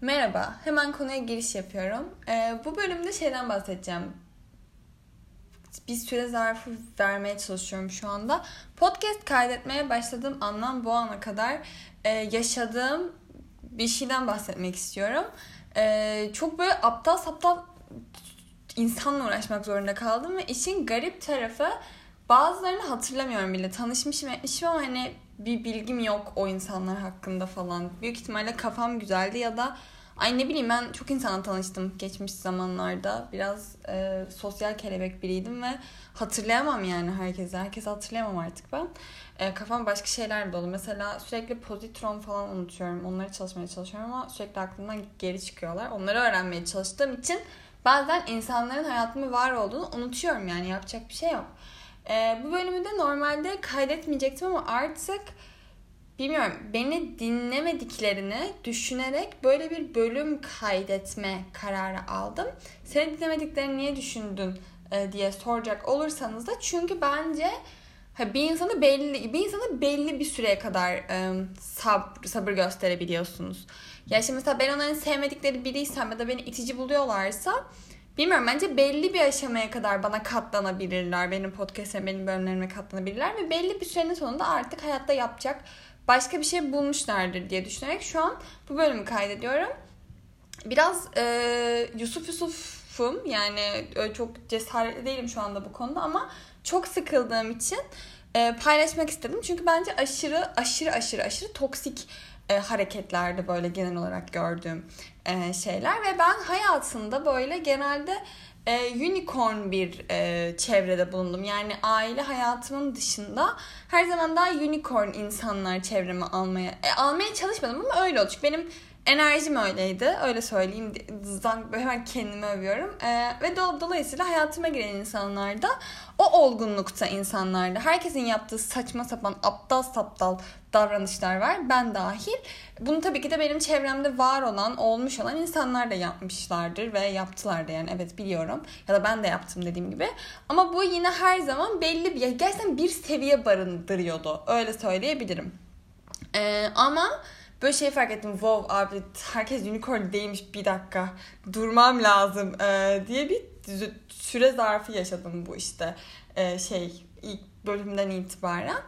Merhaba, hemen konuya giriş yapıyorum. Ee, bu bölümde şeyden bahsedeceğim. Bir süre zarfı vermeye çalışıyorum şu anda. Podcast kaydetmeye başladığım andan bu ana kadar e, yaşadığım bir şeyden bahsetmek istiyorum. E, çok böyle aptal saptal insanla uğraşmak zorunda kaldım ve işin garip tarafı bazılarını hatırlamıyorum bile. Tanışmışım etmişim ama hani bir bilgim yok o insanlar hakkında falan. Büyük ihtimalle kafam güzeldi ya da ay ne bileyim ben çok insana tanıştım geçmiş zamanlarda. Biraz e, sosyal kelebek biriydim ve hatırlayamam yani herkese. Herkese hatırlayamam artık ben. E, kafam başka şeyler dolu. Mesela sürekli pozitron falan unutuyorum. Onları çalışmaya çalışıyorum ama sürekli aklımdan geri çıkıyorlar. Onları öğrenmeye çalıştığım için bazen insanların hayatımda var olduğunu unutuyorum yani yapacak bir şey yok. Ee, bu bölümü de normalde kaydetmeyecektim ama artık bilmiyorum beni dinlemediklerini düşünerek böyle bir bölüm kaydetme kararı aldım. Seni dinlemediklerini niye düşündün e, diye soracak olursanız da çünkü bence bir insanı belli bir insanı belli bir süreye kadar e, sabır, sabır gösterebiliyorsunuz. Ya şimdi mesela ben onların sevmedikleri biriysem ya da beni itici buluyorlarsa Bilmiyorum bence belli bir aşamaya kadar bana katlanabilirler. Benim podcast'ime, benim bölümlerime katlanabilirler. Ve belli bir sürenin sonunda artık hayatta yapacak başka bir şey bulmuşlardır diye düşünerek şu an bu bölümü kaydediyorum. Biraz e, Yusuf Yusuf'um yani çok cesaretli değilim şu anda bu konuda ama çok sıkıldığım için e, paylaşmak istedim. Çünkü bence aşırı aşırı aşırı aşırı toksik e, hareketlerde böyle genel olarak gördüğüm e, şeyler ve ben hayatımda böyle genelde e, unicorn bir e, çevrede bulundum. Yani aile hayatımın dışında her zaman daha unicorn insanlar çevreme almaya e, almaya çalışmadım ama öyle oldu. Çünkü benim enerjim öyleydi. Öyle söyleyeyim. Böyle hemen kendimi övüyorum. Ee, ve do- dolayısıyla hayatıma giren insanlar da o olgunlukta insanlardı. Herkesin yaptığı saçma sapan aptal saptal davranışlar var. Ben dahil. Bunu tabii ki de benim çevremde var olan, olmuş olan insanlar da yapmışlardır ve yaptılar da yani evet biliyorum. Ya da ben de yaptım dediğim gibi. Ama bu yine her zaman belli bir, gerçekten bir seviye barındırıyordu. Öyle söyleyebilirim. Ee, ama böyle şey fark ettim. Wow abi herkes unicorn değilmiş bir dakika. Durmam lazım ee, diye bir süre zarfı yaşadım bu işte ee, şey ilk bölümden itibaren.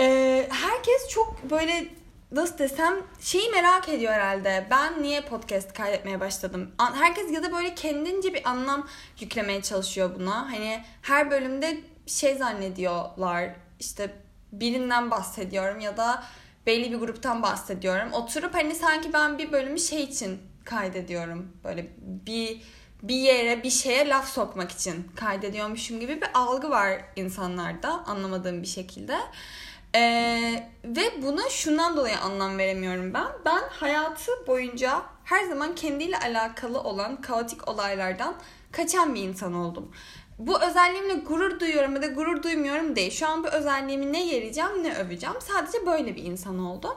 Ee, herkes çok böyle nasıl desem şeyi merak ediyor herhalde. Ben niye podcast kaydetmeye başladım? Herkes ya da böyle kendince bir anlam yüklemeye çalışıyor buna. Hani her bölümde şey zannediyorlar. işte birinden bahsediyorum ya da belli bir gruptan bahsediyorum. Oturup hani sanki ben bir bölümü şey için kaydediyorum. Böyle bir bir yere bir şeye laf sokmak için kaydediyormuşum gibi bir algı var insanlarda anlamadığım bir şekilde. Ee, ve buna şundan dolayı anlam veremiyorum ben. Ben hayatı boyunca her zaman kendiyle alakalı olan kaotik olaylardan kaçan bir insan oldum. Bu özelliğimle gurur duyuyorum ya da gurur duymuyorum değil. Şu an bu özelliğimi ne yereceğim ne öveceğim. Sadece böyle bir insan oldum.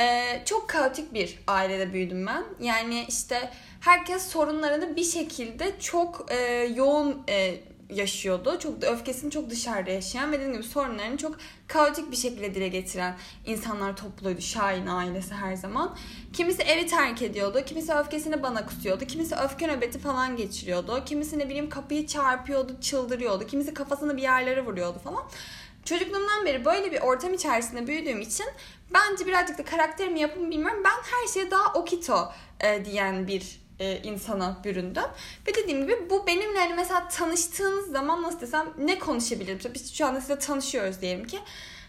Ee, çok kaotik bir ailede büyüdüm ben. Yani işte herkes sorunlarını bir şekilde çok e, yoğun e, yaşıyordu. Çok öfkesini çok dışarıda yaşayan ve dediğim gibi sorunlarını çok kaotik bir şekilde dile getiren insanlar topluydu. Şahin ailesi her zaman. Kimisi evi terk ediyordu. Kimisi öfkesini bana kusuyordu. Kimisi öfke nöbeti falan geçiriyordu. Kimisi ne bileyim kapıyı çarpıyordu, çıldırıyordu. Kimisi kafasını bir yerlere vuruyordu falan. Çocukluğumdan beri böyle bir ortam içerisinde büyüdüğüm için bence birazcık da karakterimi yapımı bilmiyorum. Ben her şeye daha okito e, diyen bir e, insana büründüm. Ve dediğim gibi bu benimle hani mesela tanıştığınız zaman nasıl desem ne konuşabilirim? Biz şu anda size tanışıyoruz diyelim ki.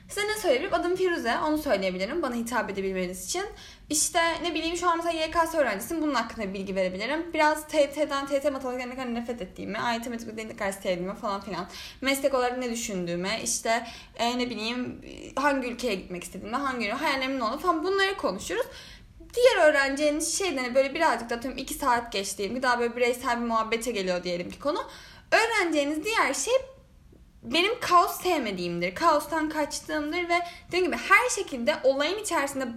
Size ne söyleyebilirim? Adım Firuze. Onu söyleyebilirim. Bana hitap edebilmeniz için. İşte ne bileyim şu an mesela YKS öğrencisiyim. Bunun hakkında bilgi verebilirim. Biraz TT'den, TT matematikten ne kadar nefret ettiğimi, AYT matematikten ne kadar sevdiğimi falan filan. Meslek olarak ne düşündüğümü, işte e, ne bileyim hangi ülkeye gitmek istediğimi, hangi hayallerimin ne olduğunu falan bunları konuşuruz diğer öğrencinin şeyden hani böyle birazcık da atıyorum 2 saat geç diyelim daha böyle bireysel bir muhabbete geliyor diyelim ki konu. Öğreneceğiniz diğer şey benim kaos sevmediğimdir. Kaostan kaçtığımdır ve dediğim gibi her şekilde olayın içerisinde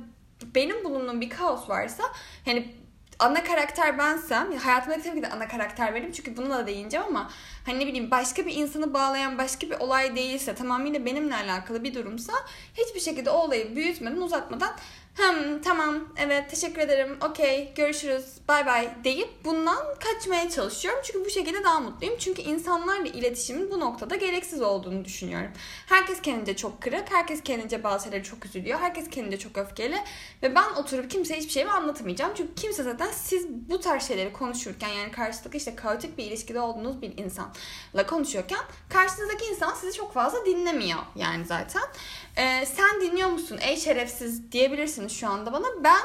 benim bulunduğum bir kaos varsa yani ana karakter bensem hayatımda tabii ki de ana karakter benim çünkü bunu da değineceğim ama hani ne bileyim başka bir insanı bağlayan başka bir olay değilse tamamıyla benimle alakalı bir durumsa hiçbir şekilde o olayı büyütmeden uzatmadan hem tamam evet teşekkür ederim okey görüşürüz bay bay deyip bundan kaçmaya çalışıyorum. Çünkü bu şekilde daha mutluyum. Çünkü insanlarla iletişimin bu noktada gereksiz olduğunu düşünüyorum. Herkes kendince çok kırık, herkes kendince bazı şeyleri çok üzülüyor, herkes kendince çok öfkeli ve ben oturup kimseye hiçbir şeyimi anlatamayacağım. Çünkü kimse zaten siz bu tarz şeyleri konuşurken yani karşılıklı işte kaotik bir ilişkide olduğunuz bir insanla konuşuyorken karşınızdaki insan sizi çok fazla dinlemiyor yani zaten. Ee, sen dinliyor musun ey şerefsiz diyebilirsiniz şu anda bana. Ben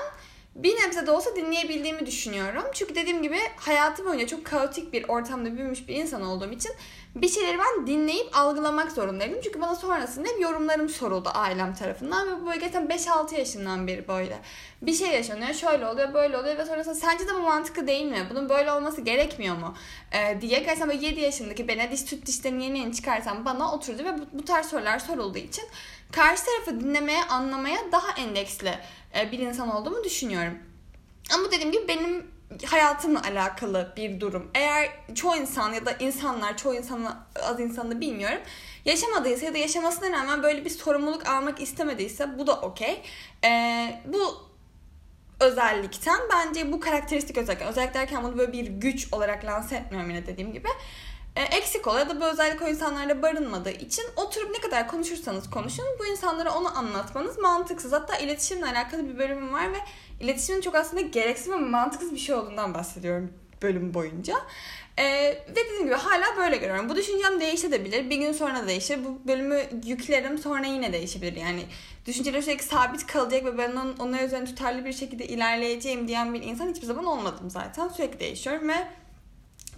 bir nebze de olsa dinleyebildiğimi düşünüyorum. Çünkü dediğim gibi hayatım boyunca çok kaotik bir ortamda büyümüş bir insan olduğum için bir şeyleri ben dinleyip algılamak zorundaydım. Çünkü bana sonrasında hep yorumlarım soruldu ailem tarafından ve bu böyle gerçekten 5-6 yaşından beri böyle. Bir şey yaşanıyor, şöyle oluyor, böyle oluyor ve sonrasında sence de bu mantıklı değil mi? Bunun böyle olması gerekmiyor mu? Ee, diye gerçekten böyle 7 yaşındaki ben diş süt dişlerini yeni yeni çıkarsam bana oturdu ve bu, bu tarz sorular sorulduğu için karşı tarafı dinlemeye, anlamaya daha endeksli e, bir insan olduğumu düşünüyorum. Ama dediğim gibi benim hayatımla alakalı bir durum. Eğer çoğu insan ya da insanlar, çoğu insanla az insanı bilmiyorum. Yaşamadıysa ya da yaşamasına rağmen böyle bir sorumluluk almak istemediyse bu da okey. Ee, bu özellikten bence bu karakteristik özellik. Özellik derken bunu böyle bir güç olarak lanse etmiyorum yine dediğim gibi. E, eksik oluyor ya da bu özellik o insanlarda barınmadığı için oturup ne kadar konuşursanız konuşun bu insanlara onu anlatmanız mantıksız. Hatta iletişimle alakalı bir bölümüm var ve iletişimin çok aslında gereksiz ve mantıksız bir şey olduğundan bahsediyorum bölüm boyunca. Ee, ve dediğim gibi hala böyle görüyorum. Bu düşüncem değişebilir. Bir gün sonra değişir. Bu bölümü yüklerim sonra yine değişebilir. Yani düşüncelerim sürekli sabit kalacak ve ben onun, onlar üzerine tutarlı bir şekilde ilerleyeceğim diyen bir insan hiçbir zaman olmadım zaten. Sürekli değişiyorum ve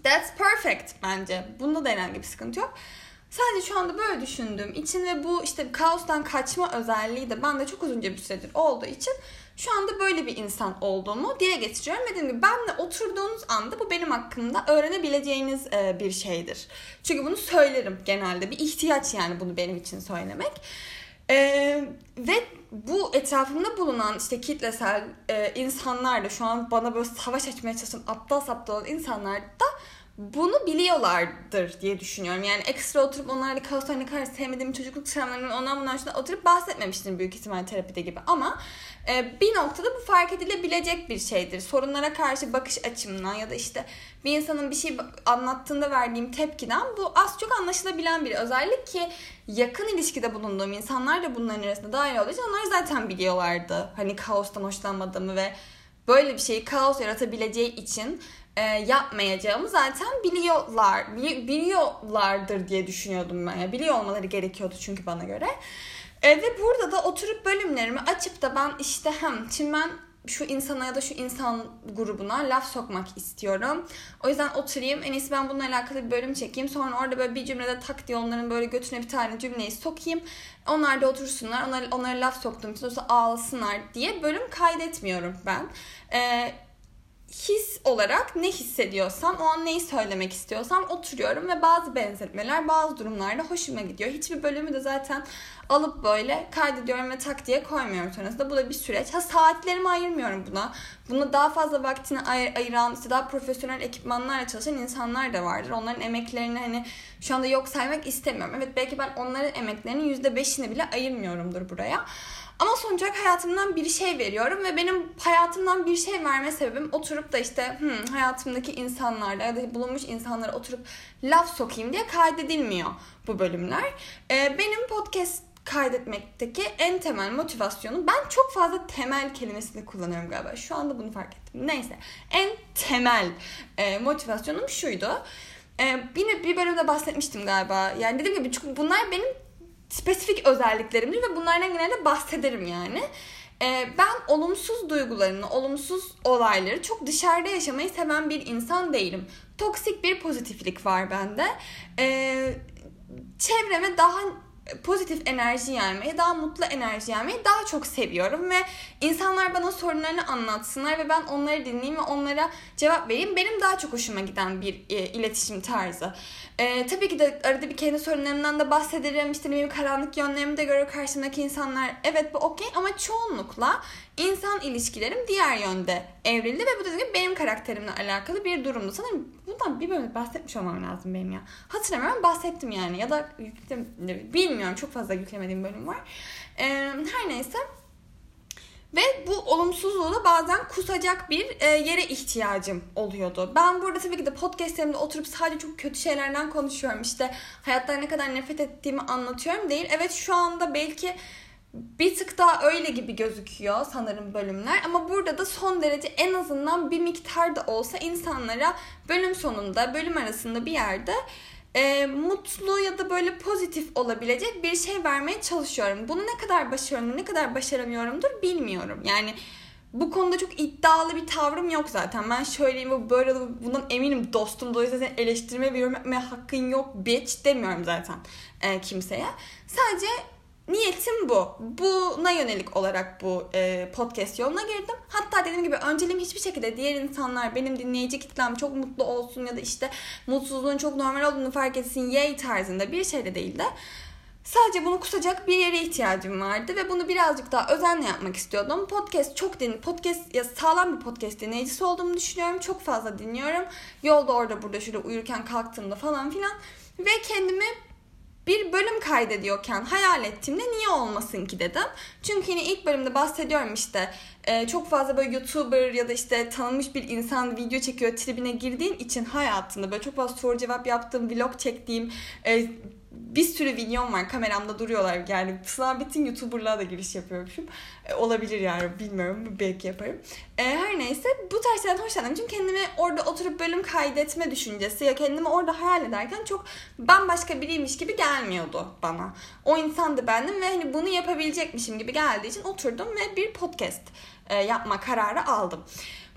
That's perfect bence. Bunda da herhangi bir sıkıntı yok. Sadece şu anda böyle düşündüğüm için ve bu işte kaostan kaçma özelliği de bende çok uzunca bir süredir olduğu için şu anda böyle bir insan olduğumu dile getiriyorum. Dediğim gibi benle oturduğunuz anda bu benim hakkımda öğrenebileceğiniz e, bir şeydir. Çünkü bunu söylerim genelde. Bir ihtiyaç yani bunu benim için söylemek. Ee, ve bu etrafımda bulunan işte kitlesel e, insanlar da şu an bana böyle savaş açmaya çalışan aptal saptal olan insanlar da bunu biliyorlardır diye düşünüyorum. Yani ekstra oturup onlarla kaoslar ne kadar sevmediğim çocukluk travmalarının ondan bundan şuna oturup bahsetmemiştim büyük ihtimal terapide gibi. Ama e, bir noktada bu fark edilebilecek bir şeydir. Sorunlara karşı bakış açımdan ya da işte bir insanın bir şey anlattığında verdiğim tepkiden bu az çok anlaşılabilen bir özellik ki yakın ilişkide bulunduğum insanlar da bunların arasında dahil olduğu için onlar zaten biliyorlardı. Hani kaostan hoşlanmadığımı ve böyle bir şeyi kaos yaratabileceği için e, yapmayacağımı zaten biliyorlar biliyorlardır diye düşünüyordum ben. Biliyor olmaları gerekiyordu çünkü bana göre. E, ve burada da oturup bölümlerimi açıp da ben işte hem şimdi ben şu insana ya da şu insan grubuna laf sokmak istiyorum. O yüzden oturayım. En iyisi ben bununla alakalı bir bölüm çekeyim. Sonra orada böyle bir cümlede tak diye onların böyle götüne bir tane cümleyi sokayım. Onlar da otursunlar. Onlara, onlara laf soktuğum için ağlasınlar diye bölüm kaydetmiyorum ben. Ee, his olarak ne hissediyorsam, o an neyi söylemek istiyorsam oturuyorum ve bazı benzetmeler bazı durumlarda hoşuma gidiyor. Hiçbir bölümü de zaten alıp böyle kaydediyorum ve tak diye koymuyorum sonrasında. Bu da bir süreç. Ha saatlerimi ayırmıyorum buna. Buna daha fazla vaktini ayır, ayıran, işte daha profesyonel ekipmanlarla çalışan insanlar da vardır. Onların emeklerini hani şu anda yok saymak istemiyorum. Evet belki ben onların emeklerinin %5'ini bile ayırmıyorumdur buraya. Ama sonuç olarak hayatımdan bir şey veriyorum ve benim hayatımdan bir şey verme sebebim oturup da işte hmm, hayatımdaki insanlarla ya da bulunmuş insanlara oturup laf sokayım diye kaydedilmiyor bu bölümler. Ee, benim podcast kaydetmekteki en temel motivasyonu ben çok fazla temel kelimesini kullanıyorum galiba. Şu anda bunu fark ettim. Neyse. En temel e, motivasyonum şuydu. E, yine bir bölümde bahsetmiştim galiba. Yani dediğim gibi çünkü bunlar benim spesifik özelliklerimdir ve bunlardan genelde bahsederim yani. Ee, ben olumsuz duygularını, olumsuz olayları çok dışarıda yaşamayı seven bir insan değilim. Toksik bir pozitiflik var bende. Ee, çevreme daha pozitif enerji yaymayı, daha mutlu enerji yaymayı daha çok seviyorum ve insanlar bana sorunlarını anlatsınlar ve ben onları dinleyeyim ve onlara cevap vereyim. Benim daha çok hoşuma giden bir e, iletişim tarzı. E, tabii ki de arada bir kendi sorunlarımdan da bahsederim. İşte benim karanlık yönlerimi de görür karşımdaki insanlar. Evet bu okey ama çoğunlukla insan ilişkilerim diğer yönde evrildi ve bu da benim karakterimle alakalı bir durumdu. Sanırım bundan bir bölümde bahsetmiş olmam lazım benim ya. Hatırlamıyorum bahsettim yani ya da yükledim, bilmiyorum çok fazla yüklemediğim bölüm var. Ee, her neyse Ve bu olumsuzluğu da bazen kusacak bir e, yere ihtiyacım oluyordu. Ben burada tabii ki de podcastlerimde oturup sadece çok kötü şeylerden konuşuyorum. İşte hayattan ne kadar nefret ettiğimi anlatıyorum değil. Evet şu anda belki bir tık daha öyle gibi gözüküyor sanırım bölümler. Ama burada da son derece en azından bir miktar da olsa insanlara bölüm sonunda, bölüm arasında bir yerde e, mutlu ya da böyle pozitif olabilecek bir şey vermeye çalışıyorum. Bunu ne kadar başarıyorum, ne kadar başaramıyorumdur bilmiyorum. Yani bu konuda çok iddialı bir tavrım yok zaten. Ben şöyleyim bu böyle bundan eminim dostum. Dolayısıyla seni eleştirme ve yorum hakkın yok bitch demiyorum zaten e, kimseye. Sadece niyetim bu. Buna yönelik olarak bu e, podcast yoluna girdim. Hatta dediğim gibi önceliğim hiçbir şekilde diğer insanlar benim dinleyici kitlem çok mutlu olsun ya da işte mutsuzluğun çok normal olduğunu fark etsin yay tarzında bir şey de değil de Sadece bunu kusacak bir yere ihtiyacım vardı ve bunu birazcık daha özenle yapmak istiyordum. Podcast çok din podcast ya sağlam bir podcast dinleyicisi olduğumu düşünüyorum. Çok fazla dinliyorum. Yolda orada burada şöyle uyurken kalktığımda falan filan ve kendimi bir bölüm kaydediyorken hayal ettiğimde niye olmasın ki dedim. Çünkü yine ilk bölümde bahsediyorum işte e, çok fazla böyle YouTuber ya da işte tanınmış bir insan video çekiyor tribine girdiğin için hayatında böyle çok fazla soru cevap yaptığım, vlog çektiğim, e, bir sürü videom var kameramda duruyorlar. Yani sınav bitin youtuberlığa da giriş yapıyormuşum. E, olabilir yani bilmiyorum. Belki yaparım. E, her neyse bu tarz şeylerden hoşlandım. Çünkü kendimi orada oturup bölüm kaydetme düşüncesi ya kendimi orada hayal ederken çok bambaşka biriymiş gibi gelmiyordu bana. O insan da bendim ve hani bunu yapabilecekmişim gibi geldiği için oturdum ve bir podcast e, yapma kararı aldım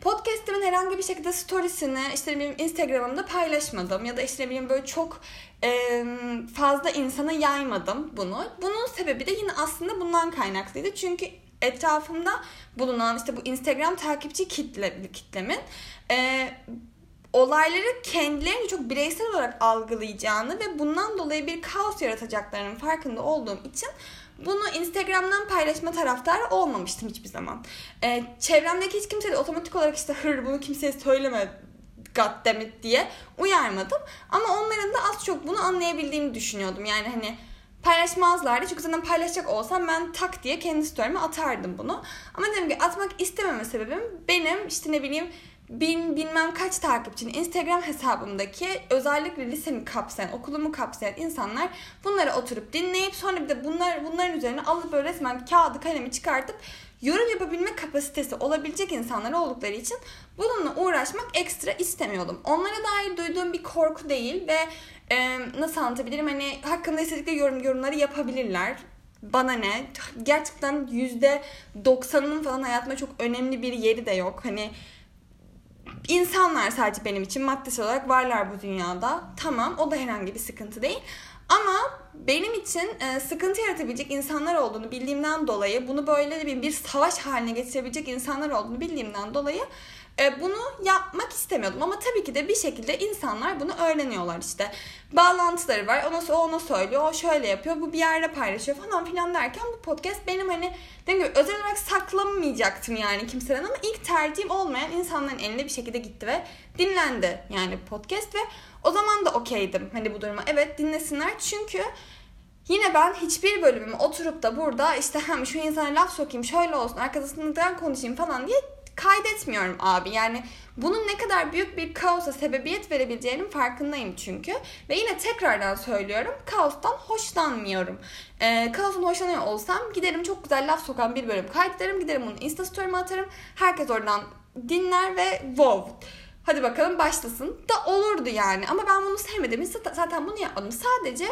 Podcast'imin herhangi bir şekilde storiesini işte benim Instagram'ımda paylaşmadım ya da işte benim böyle çok fazla insana yaymadım bunu. Bunun sebebi de yine aslında bundan kaynaklıydı. Çünkü etrafımda bulunan işte bu Instagram takipçi kitle kitlemin e, olayları kendilerini çok bireysel olarak algılayacağını ve bundan dolayı bir kaos yaratacaklarının farkında olduğum için bunu Instagram'dan paylaşma taraftarı olmamıştım hiçbir zaman. Ee, çevremdeki hiç kimse de otomatik olarak işte hır bunu kimseye söyleme goddammit diye uyarmadım. Ama onların da az çok bunu anlayabildiğini düşünüyordum. Yani hani paylaşmazlardı. Çünkü zaten paylaşacak olsam ben tak diye kendi story'ime atardım bunu. Ama dedim ki atmak istememe sebebim benim işte ne bileyim bin bilmem kaç takipçinin Instagram hesabımdaki özellikle lisemi kapsayan, okulumu kapsayan insanlar bunları oturup dinleyip sonra bir de bunlar bunların üzerine alıp böyle resmen kağıdı kalemi çıkartıp yorum yapabilme kapasitesi olabilecek insanlar oldukları için bununla uğraşmak ekstra istemiyordum. Onlara dair duyduğum bir korku değil ve e, nasıl anlatabilirim hani hakkında istedikleri yorum yorumları yapabilirler bana ne? Gerçekten yüzde doksanının falan hayatımda çok önemli bir yeri de yok. Hani insanlar sadece benim için maddesel olarak varlar bu dünyada. Tamam o da herhangi bir sıkıntı değil. Ama benim için e, sıkıntı yaratabilecek insanlar olduğunu bildiğimden dolayı bunu böyle bir, bir savaş haline getirebilecek insanlar olduğunu bildiğimden dolayı e, bunu yapmak istemiyordum ama tabii ki de bir şekilde insanlar bunu öğreniyorlar işte. Bağlantıları var. Ona, o ona söylüyor. O şöyle yapıyor. Bu bir yerde paylaşıyor falan filan derken bu podcast benim hani dediğim gibi özel olarak saklanmayacaktım yani kimseden ama ilk tercihim olmayan insanların eline bir şekilde gitti ve dinlendi yani podcast ve o zaman da okeydim hani bu duruma. Evet dinlesinler çünkü Yine ben hiçbir bölümümü oturup da burada işte hem şu insana laf sokayım şöyle olsun arkasından konuşayım falan diye kaydetmiyorum abi. Yani bunun ne kadar büyük bir kaosa sebebiyet verebileceğinin farkındayım çünkü. Ve yine tekrardan söylüyorum kaostan hoşlanmıyorum. Ee, kaostan hoşlanıyor olsam giderim çok güzel laf sokan bir bölüm kaydederim. Giderim bunu insta story'ime atarım. Herkes oradan dinler ve wow hadi bakalım başlasın da olurdu yani. Ama ben bunu sevmedim. Zaten bunu yapmadım. Sadece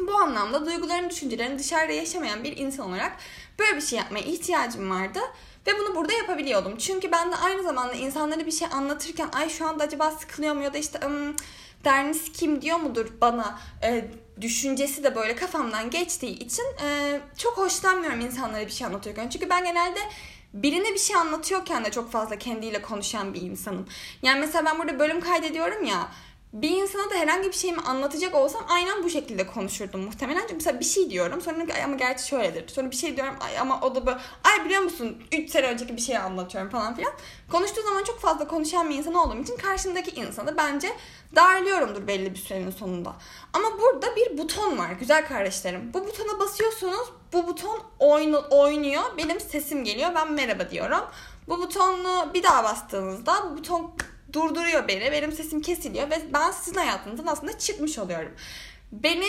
bu anlamda duygularını, düşüncelerini dışarıda yaşamayan bir insan olarak böyle bir şey yapmaya ihtiyacım vardı. Ve bunu burada yapabiliyordum. Çünkü ben de aynı zamanda insanlara bir şey anlatırken ay şu anda acaba sıkılıyor mu ya da işte ım, dernis kim diyor mudur bana e, düşüncesi de böyle kafamdan geçtiği için e, çok hoşlanmıyorum insanlara bir şey anlatırken. Çünkü ben genelde birine bir şey anlatıyorken de çok fazla kendiyle konuşan bir insanım. Yani mesela ben burada bölüm kaydediyorum ya bir insana da herhangi bir şeyimi anlatacak olsam aynen bu şekilde konuşurdum muhtemelen. Çünkü mesela bir şey diyorum sonra ki ama gerçi şöyledir. Sonra bir şey diyorum ay ama o da böyle ay biliyor musun 3 sene önceki bir şey anlatıyorum falan filan. Konuştuğu zaman çok fazla konuşan bir insan olduğum için karşımdaki insanı bence darlıyorumdur belli bir sürenin sonunda. Ama burada bir buton var güzel kardeşlerim. Bu butona basıyorsunuz bu buton oynu, oynuyor benim sesim geliyor ben merhaba diyorum. Bu butonu bir daha bastığınızda bu buton durduruyor beni. Benim sesim kesiliyor ve ben sizin hayatınızdan aslında çıkmış oluyorum. Beni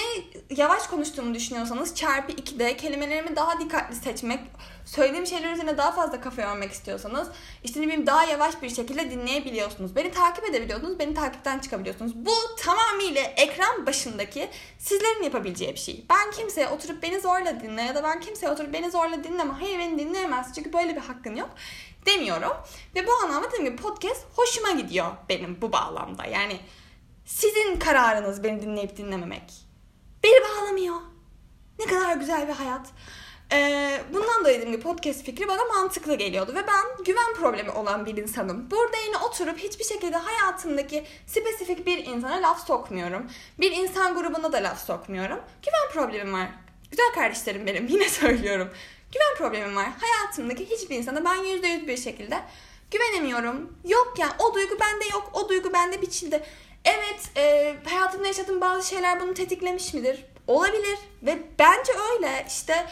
yavaş konuştuğumu düşünüyorsanız çarpı 2'de kelimelerimi daha dikkatli seçmek, söylediğim şeyler üzerine daha fazla kafa yormak istiyorsanız işte ne bileyim daha yavaş bir şekilde dinleyebiliyorsunuz. Beni takip edebiliyorsunuz, beni takipten çıkabiliyorsunuz. Bu tamamıyla ekran başındaki sizlerin yapabileceği bir şey. Ben kimseye oturup beni zorla dinle ya da ben kimseye oturup beni zorla dinleme. Hayır beni dinleyemez çünkü böyle bir hakkın yok demiyorum. Ve bu anlamda dediğim gibi podcast hoşuma gidiyor benim bu bağlamda. Yani sizin kararınız beni dinleyip dinlememek. Beni bağlamıyor. Ne kadar güzel bir hayat. Ee, bundan da dediğim gibi podcast fikri bana mantıklı geliyordu ve ben güven problemi olan bir insanım. Burada yine oturup hiçbir şekilde hayatımdaki spesifik bir insana laf sokmuyorum. Bir insan grubuna da laf sokmuyorum. Güven problemim var. Güzel kardeşlerim benim yine söylüyorum. Güven problemim var. Hayatımdaki hiçbir insana ben yüzde yüz bir şekilde güvenemiyorum. Yok yani o duygu bende yok. O duygu bende biçildi. Evet e, hayatımda yaşadığım bazı şeyler bunu tetiklemiş midir? Olabilir ve bence öyle. İşte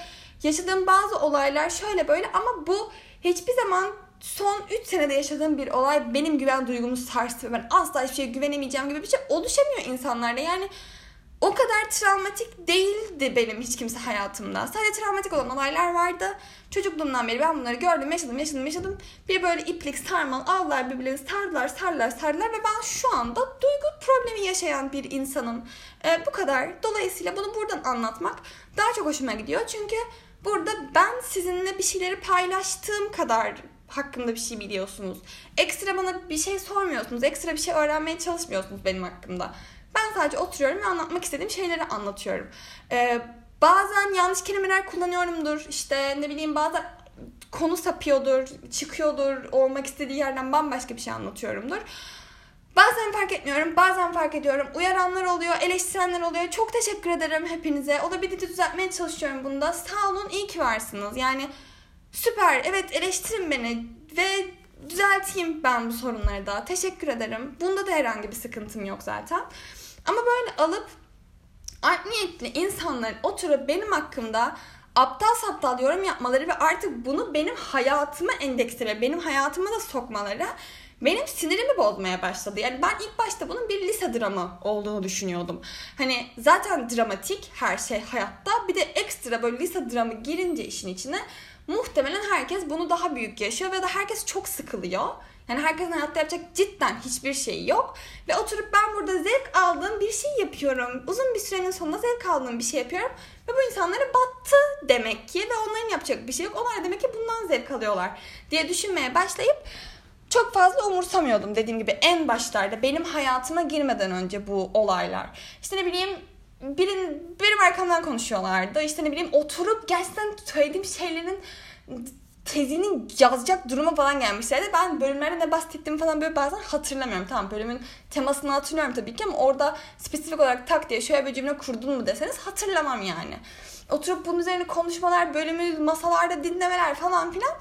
yaşadığım bazı olaylar şöyle böyle ama bu hiçbir zaman son 3 senede yaşadığım bir olay benim güven duygumu sarstı ben asla hiçbir şeye güvenemeyeceğim gibi bir şey oluşamıyor insanlarda. Yani o kadar travmatik değildi benim hiç kimse hayatımda. Sadece travmatik olan olaylar vardı. Çocukluğumdan beri ben bunları gördüm, yaşadım, yaşadım, yaşadım. Bir böyle iplik sarmal aldılar birbirlerini sardılar, sardılar, sardılar ve ben şu anda duygu problemi yaşayan bir insanım. Ee, bu kadar. Dolayısıyla bunu buradan anlatmak daha çok hoşuma gidiyor. Çünkü burada ben sizinle bir şeyleri paylaştığım kadar hakkında bir şey biliyorsunuz. Ekstra bana bir şey sormuyorsunuz. Ekstra bir şey öğrenmeye çalışmıyorsunuz benim hakkımda. Sadece oturuyorum ve anlatmak istediğim şeyleri anlatıyorum. Ee, bazen yanlış kelimeler kullanıyorumdur. İşte ne bileyim bazen konu sapıyordur, çıkıyordur, olmak istediği yerden bambaşka bir şey anlatıyorumdur. Bazen fark etmiyorum, bazen fark ediyorum. Uyaranlar oluyor, eleştirenler oluyor. Çok teşekkür ederim hepinize. Olabildiğince düzeltmeye çalışıyorum bunda. Sağ olun, iyi ki varsınız. Yani süper, evet eleştirin beni ve düzelteyim ben bu sorunları da. Teşekkür ederim. Bunda da herhangi bir sıkıntım yok zaten. Ama böyle alıp art niyetli insanların oturup benim hakkımda aptal saptal yorum yapmaları ve artık bunu benim hayatıma endeksle, benim hayatıma da sokmaları benim sinirimi bozmaya başladı. Yani ben ilk başta bunun bir lise dramı olduğunu düşünüyordum. Hani zaten dramatik her şey hayatta. Bir de ekstra böyle lise dramı girince işin içine muhtemelen herkes bunu daha büyük yaşıyor ve de herkes çok sıkılıyor. Yani herkesin hayatta yapacak cidden hiçbir şey yok. Ve oturup ben burada zevk aldığım bir şey yapıyorum. Uzun bir sürenin sonunda zevk aldığım bir şey yapıyorum. Ve bu insanlara battı demek ki. Ve onların yapacak bir şey yok. Onlar demek ki bundan zevk alıyorlar diye düşünmeye başlayıp çok fazla umursamıyordum dediğim gibi en başlarda benim hayatıma girmeden önce bu olaylar. İşte ne bileyim birin, benim arkamdan konuşuyorlardı. İşte ne bileyim oturup gerçekten söylediğim şeylerin tezini yazacak duruma falan gelmişlerdi. Ben bölümlerde ne bahsettiğimi falan böyle bazen hatırlamıyorum. Tamam bölümün temasını hatırlıyorum tabii ki ama orada spesifik olarak tak diye şöyle bir cümle kurdun mu deseniz hatırlamam yani. Oturup bunun üzerine konuşmalar, bölümü masalarda dinlemeler falan filan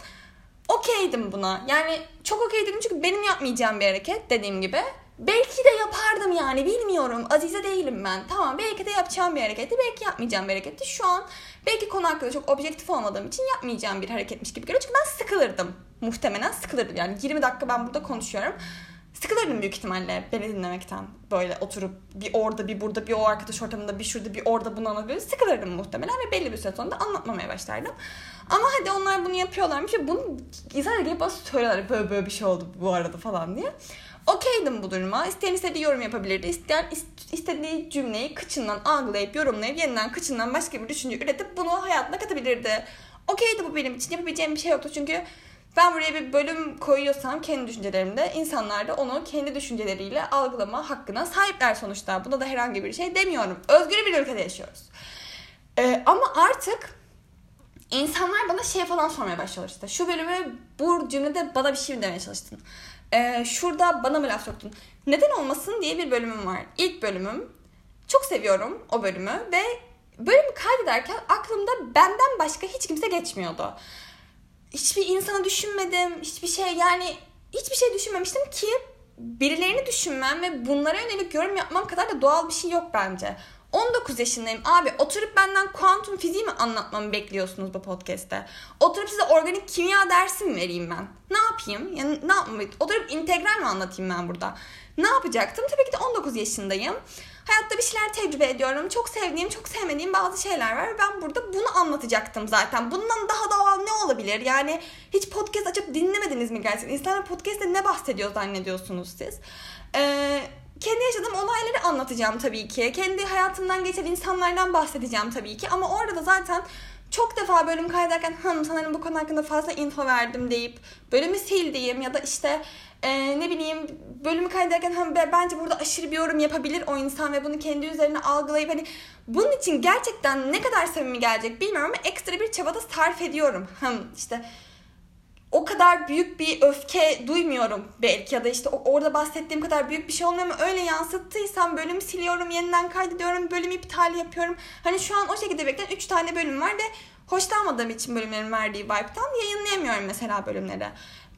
okeydim buna. Yani çok okeydim çünkü benim yapmayacağım bir hareket dediğim gibi. Belki de yapardım yani bilmiyorum. Azize değilim ben. Tamam belki de yapacağım bir hareketti. Belki yapmayacağım bir hareketti. Şu an belki konu hakkında çok objektif olmadığım için yapmayacağım bir hareketmiş gibi geliyor. Çünkü ben sıkılırdım. Muhtemelen sıkılırdım. Yani 20 dakika ben burada konuşuyorum. Sıkılırdım büyük ihtimalle beni dinlemekten. Böyle oturup bir orada bir burada bir o arkadaş ortamında bir şurada bir orada bunu anlatıyor. Sıkılırdım muhtemelen ve belli bir süre sonra da anlatmamaya başlardım. Ama hadi onlar bunu yapıyorlarmış ve bunu insanlar gelip bana söylerler böyle böyle bir şey oldu bu arada falan diye okeydim bu duruma. İsteyen istediği yorum yapabilirdi. İsteyen istediği cümleyi kıçından algılayıp yorumlayıp yeniden kıçından başka bir düşünce üretip bunu hayatına katabilirdi. Okeydi bu benim için. Yapabileceğim bir şey yoktu çünkü ben buraya bir bölüm koyuyorsam kendi düşüncelerimde insanlar da onu kendi düşünceleriyle algılama hakkına sahipler sonuçta. Buna da herhangi bir şey demiyorum. Özgür bir ülkede yaşıyoruz. Ee, ama artık insanlar bana şey falan sormaya başlıyorlar işte. Şu bölümü bu cümlede bana bir şey mi demeye çalıştın? Ee, şurada bana mı laf soktun? Neden olmasın diye bir bölümüm var. İlk bölümüm. Çok seviyorum o bölümü ve bölümü kaydederken aklımda benden başka hiç kimse geçmiyordu. Hiçbir insanı düşünmedim. Hiçbir şey yani hiçbir şey düşünmemiştim ki birilerini düşünmem ve bunlara yönelik yorum yapmam kadar da doğal bir şey yok bence. 19 yaşındayım. Abi oturup benden kuantum fiziği mi anlatmamı bekliyorsunuz bu podcast'te? Oturup size organik kimya dersi mi vereyim ben? Ne yapayım? Yani ne yapmayı? Oturup integral mi anlatayım ben burada? Ne yapacaktım? Tabii ki de 19 yaşındayım. Hayatta bir şeyler tecrübe ediyorum. Çok sevdiğim, çok sevmediğim bazı şeyler var. Ben burada bunu anlatacaktım zaten. Bundan daha doğal ne olabilir? Yani hiç podcast açıp dinlemediniz mi gerçekten? İnsanlar podcast'te ne bahsediyor zannediyorsunuz siz? Eee kendi yaşadığım olayları anlatacağım tabii ki. Kendi hayatımdan geçen insanlardan bahsedeceğim tabii ki. Ama orada da zaten çok defa bölüm kaydederken hanım sanırım bu konu hakkında fazla info verdim deyip bölümü sildiğim ya da işte e, ne bileyim bölümü kaydederken hem bence burada aşırı bir yorum yapabilir o insan ve bunu kendi üzerine algılayıp hani bunun için gerçekten ne kadar samimi gelecek bilmiyorum ama ekstra bir çabada sarf ediyorum. Hem işte o kadar büyük bir öfke duymuyorum belki ya da işte orada bahsettiğim kadar büyük bir şey olmuyor ama öyle yansıttıysam bölümü siliyorum, yeniden kaydediyorum, bölümü iptal yapıyorum. Hani şu an o şekilde bekleyen 3 tane bölüm var ve hoşlanmadığım için bölümlerin verdiği vibe'dan yayınlayamıyorum mesela bölümleri.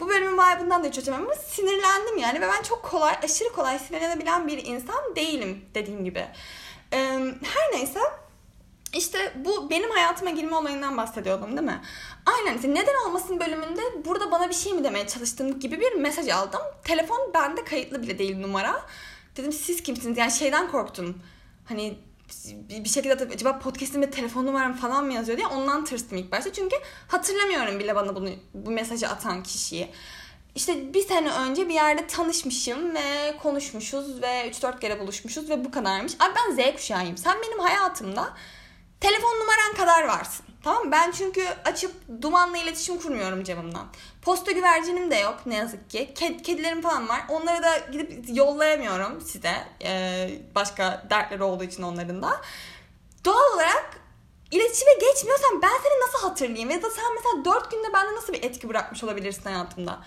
Bu bölümün vibe'ından da hiç hoşlanmam ama sinirlendim yani ve ben çok kolay, aşırı kolay sinirlenebilen bir insan değilim dediğim gibi. Her neyse işte bu benim hayatıma girme olayından bahsediyordum değil mi? Aynen işte neden olmasın bölümünde burada bana bir şey mi demeye çalıştığım gibi bir mesaj aldım. Telefon bende kayıtlı bile değil numara. Dedim siz kimsiniz? Yani şeyden korktum. Hani bir şekilde acaba podcast'imde telefon numaram falan mı yazıyor diye ondan tırstım ilk başta. Çünkü hatırlamıyorum bile bana bunu bu mesajı atan kişiyi. İşte bir sene önce bir yerde tanışmışım ve konuşmuşuz ve 3-4 kere buluşmuşuz ve bu kadarmış. Abi ben Z kuşağıyım. Sen benim hayatımda telefon numaran kadar varsın. Tamam Ben çünkü açıp dumanla iletişim kurmuyorum camımdan. Posta güvercinim de yok ne yazık ki. Ked, kedilerim falan var. Onları da gidip yollayamıyorum size. Ee, başka dertleri olduğu için onların da. Doğal olarak iletişime geçmiyorsan ben seni nasıl hatırlayayım? Ya da sen mesela dört günde bende nasıl bir etki bırakmış olabilirsin hayatımda?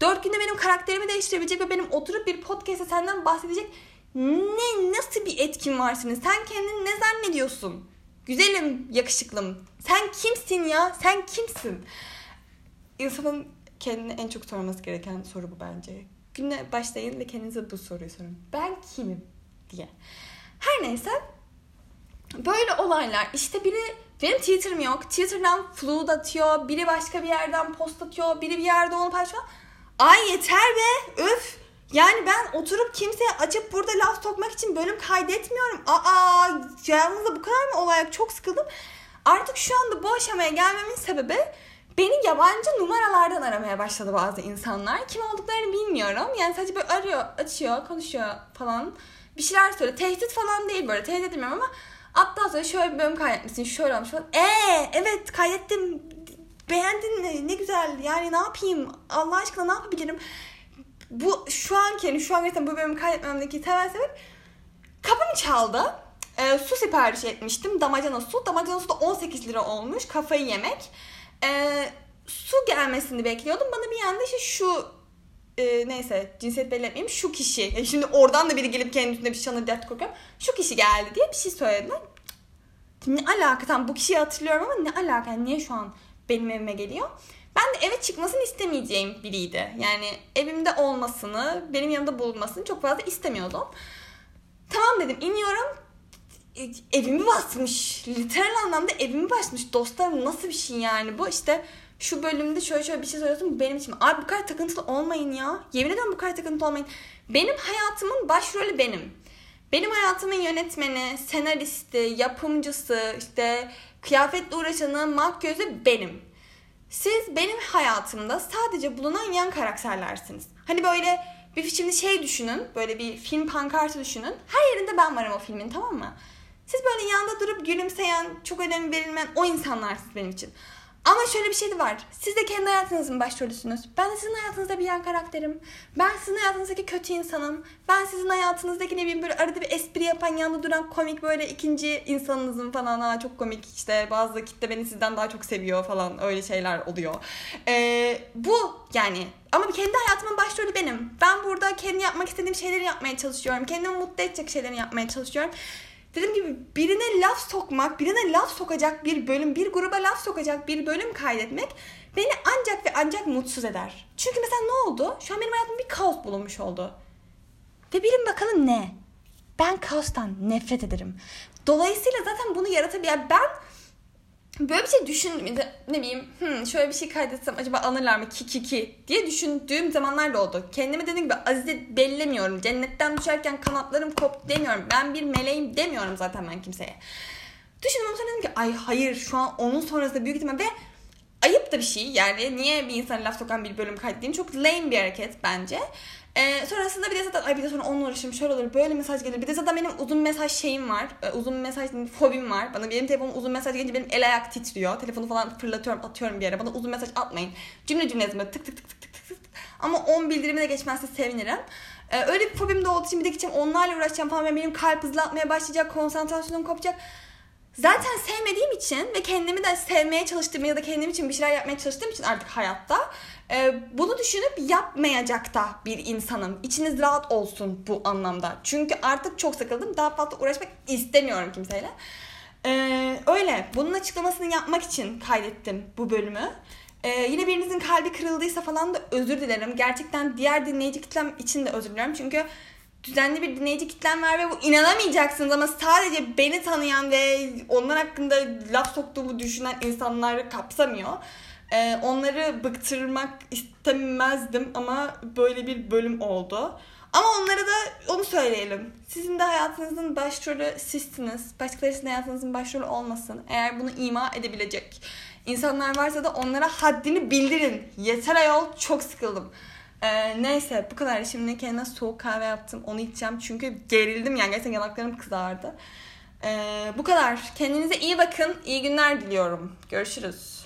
Dört günde benim karakterimi değiştirebilecek ve benim oturup bir podcast'te senden bahsedecek ne nasıl bir etkin var senin? Sen kendini ne zannediyorsun? Güzelim, yakışıklım. Sen kimsin ya? Sen kimsin? İnsanın kendine en çok sorması gereken soru bu bence. Güne başlayın ve kendinize bu soruyu sorun. Ben kimim? diye. Her neyse böyle olaylar işte biri benim Twitter'ım yok. Twitter'dan flood atıyor. Biri başka bir yerden post atıyor. Biri bir yerde onu paylaşıyor. Ay yeter be. Öf. Yani ben oturup kimseye açıp burada laf sokmak için bölüm kaydetmiyorum. Aa yanınızda bu kadar mı olay çok sıkıldım. Artık şu anda bu aşamaya gelmemin sebebi beni yabancı numaralardan aramaya başladı bazı insanlar. Kim olduklarını bilmiyorum. Yani sadece böyle arıyor, açıyor, konuşuyor falan. Bir şeyler söylüyor. Tehdit falan değil böyle. Tehdit etmiyorum ama hatta sonra şöyle bir bölüm kaydetmişsin, şöyle olmuş falan. Eee evet kaydettim. Beğendin mi? Ne güzel. Yani ne yapayım? Allah aşkına ne yapabilirim? Bu şu anki yani şu an gerçekten bu bölümü kaydetmemdeki temel sebep kapım çaldı. E, su sipariş etmiştim. Damacana su. Damacana su da 18 lira olmuş. Kafayı yemek. E, su gelmesini bekliyordum. Bana bir yanda işte şu e, neyse cinsiyet belli. Şu kişi. Yani şimdi oradan da biri gelip kendisine bir şana dert kokuyor. Şu kişi geldi diye bir şey söylediler. Ne alaka? Tamam bu kişiyi hatırlıyorum ama ne alaka? Yani niye şu an benim evime geliyor? Ben de eve çıkmasını istemeyeceğim biriydi. Yani evimde olmasını, benim yanımda bulunmasını çok fazla istemiyordum. Tamam dedim iniyorum. Evimi basmış. Literal anlamda evimi basmış. Dostlarım nasıl bir şey yani bu? işte şu bölümde şöyle şöyle bir şey söylüyorsun benim için. Abi bu kadar takıntılı olmayın ya. Yemin ederim bu kadar takıntılı olmayın. Benim hayatımın başrolü benim. Benim hayatımın yönetmeni, senaristi, yapımcısı, işte kıyafetle uğraşanı, makyözü benim. Siz benim hayatımda sadece bulunan yan karakterlersiniz. Hani böyle bir şimdi şey düşünün, böyle bir film pankartı düşünün. Her yerinde ben varım o filmin tamam mı? Siz böyle yanında durup gülümseyen, çok önem verilmeyen o insanlarsınız benim için. Ama şöyle bir şey de var. Siz de kendi hayatınızın başrolüsünüz. Ben de sizin hayatınızda bir yan karakterim. Ben sizin hayatınızdaki kötü insanım. Ben sizin hayatınızdaki ne bileyim böyle arada bir espri yapan yanında duran komik böyle ikinci insanınızın falan. Ha, çok komik işte bazı kitle beni sizden daha çok seviyor falan öyle şeyler oluyor. Ee, bu yani ama kendi hayatımın başrolü benim. Ben burada kendi yapmak istediğim şeyleri yapmaya çalışıyorum. Kendimi mutlu edecek şeyleri yapmaya çalışıyorum dediğim gibi birine laf sokmak, birine laf sokacak bir bölüm, bir gruba laf sokacak bir bölüm kaydetmek beni ancak ve ancak mutsuz eder. Çünkü mesela ne oldu? Şu an benim hayatımda bir kaos bulunmuş oldu. Ve bilin bakalım ne? Ben kaostan nefret ederim. Dolayısıyla zaten bunu yaratabilen ben böyle bir şey düşündüm. Ne bileyim hmm, şöyle bir şey kaydetsem acaba anırlar mı ki ki ki diye düşündüğüm zamanlar da oldu. Kendime dediğim gibi Azize bellemiyorum. Cennetten düşerken kanatlarım koptu demiyorum. Ben bir meleğim demiyorum zaten ben kimseye. Düşündüm sonra dedim ki ay hayır şu an onun sonrasında büyük ihtimal ve ayıp da bir şey. Yani niye bir insan laf sokan bir bölüm kaydedeyim çok lame bir hareket bence. Ee, sonrasında bir de zaten ay bir de sonra onunla uğraşayım şöyle olur böyle mesaj gelir. Bir de zaten benim uzun mesaj şeyim var. Ee, uzun mesaj fobim var. Bana benim telefonum uzun mesaj gelince benim el ayak titriyor. Telefonu falan fırlatıyorum atıyorum bir yere. Bana uzun mesaj atmayın. Cümle cümle yazın tık tık tık tık tık tık tık. Ama 10 bildirimi de geçmezse sevinirim. Ee, öyle bir fobim de olduğu için bir de gideceğim onlarla uğraşacağım falan. Benim kalp hızlı atmaya başlayacak. Konsantrasyonum kopacak. Zaten sevmediğim için ve kendimi de sevmeye çalıştığım ya da kendim için bir şeyler yapmaya çalıştığım için artık hayatta e, bunu düşünüp yapmayacak da bir insanım. İçiniz rahat olsun bu anlamda. Çünkü artık çok sıkıldım. Daha fazla uğraşmak istemiyorum kimseyle. Ee, öyle. Bunun açıklamasını yapmak için kaydettim bu bölümü. Ee, yine birinizin kalbi kırıldıysa falan da özür dilerim. Gerçekten diğer dinleyici kitlem için de özür diliyorum. Çünkü düzenli bir dinleyici kitlem var ve bu inanamayacaksınız ama sadece beni tanıyan ve onlar hakkında laf soktuğumu düşünen insanları kapsamıyor. Ee, onları bıktırmak istemezdim ama böyle bir bölüm oldu. Ama onlara da onu söyleyelim. Sizin de hayatınızın başrolü sizsiniz. Başkaları sizin hayatınızın başrolü olmasın. Eğer bunu ima edebilecek insanlar varsa da onlara haddini bildirin. Yeter ayol çok sıkıldım. Ee, neyse bu kadar. Şimdi kendime soğuk kahve yaptım. Onu içeceğim çünkü gerildim yani gerçekten yanaklarım kızardı. Ee, bu kadar. Kendinize iyi bakın. İyi günler diliyorum. Görüşürüz.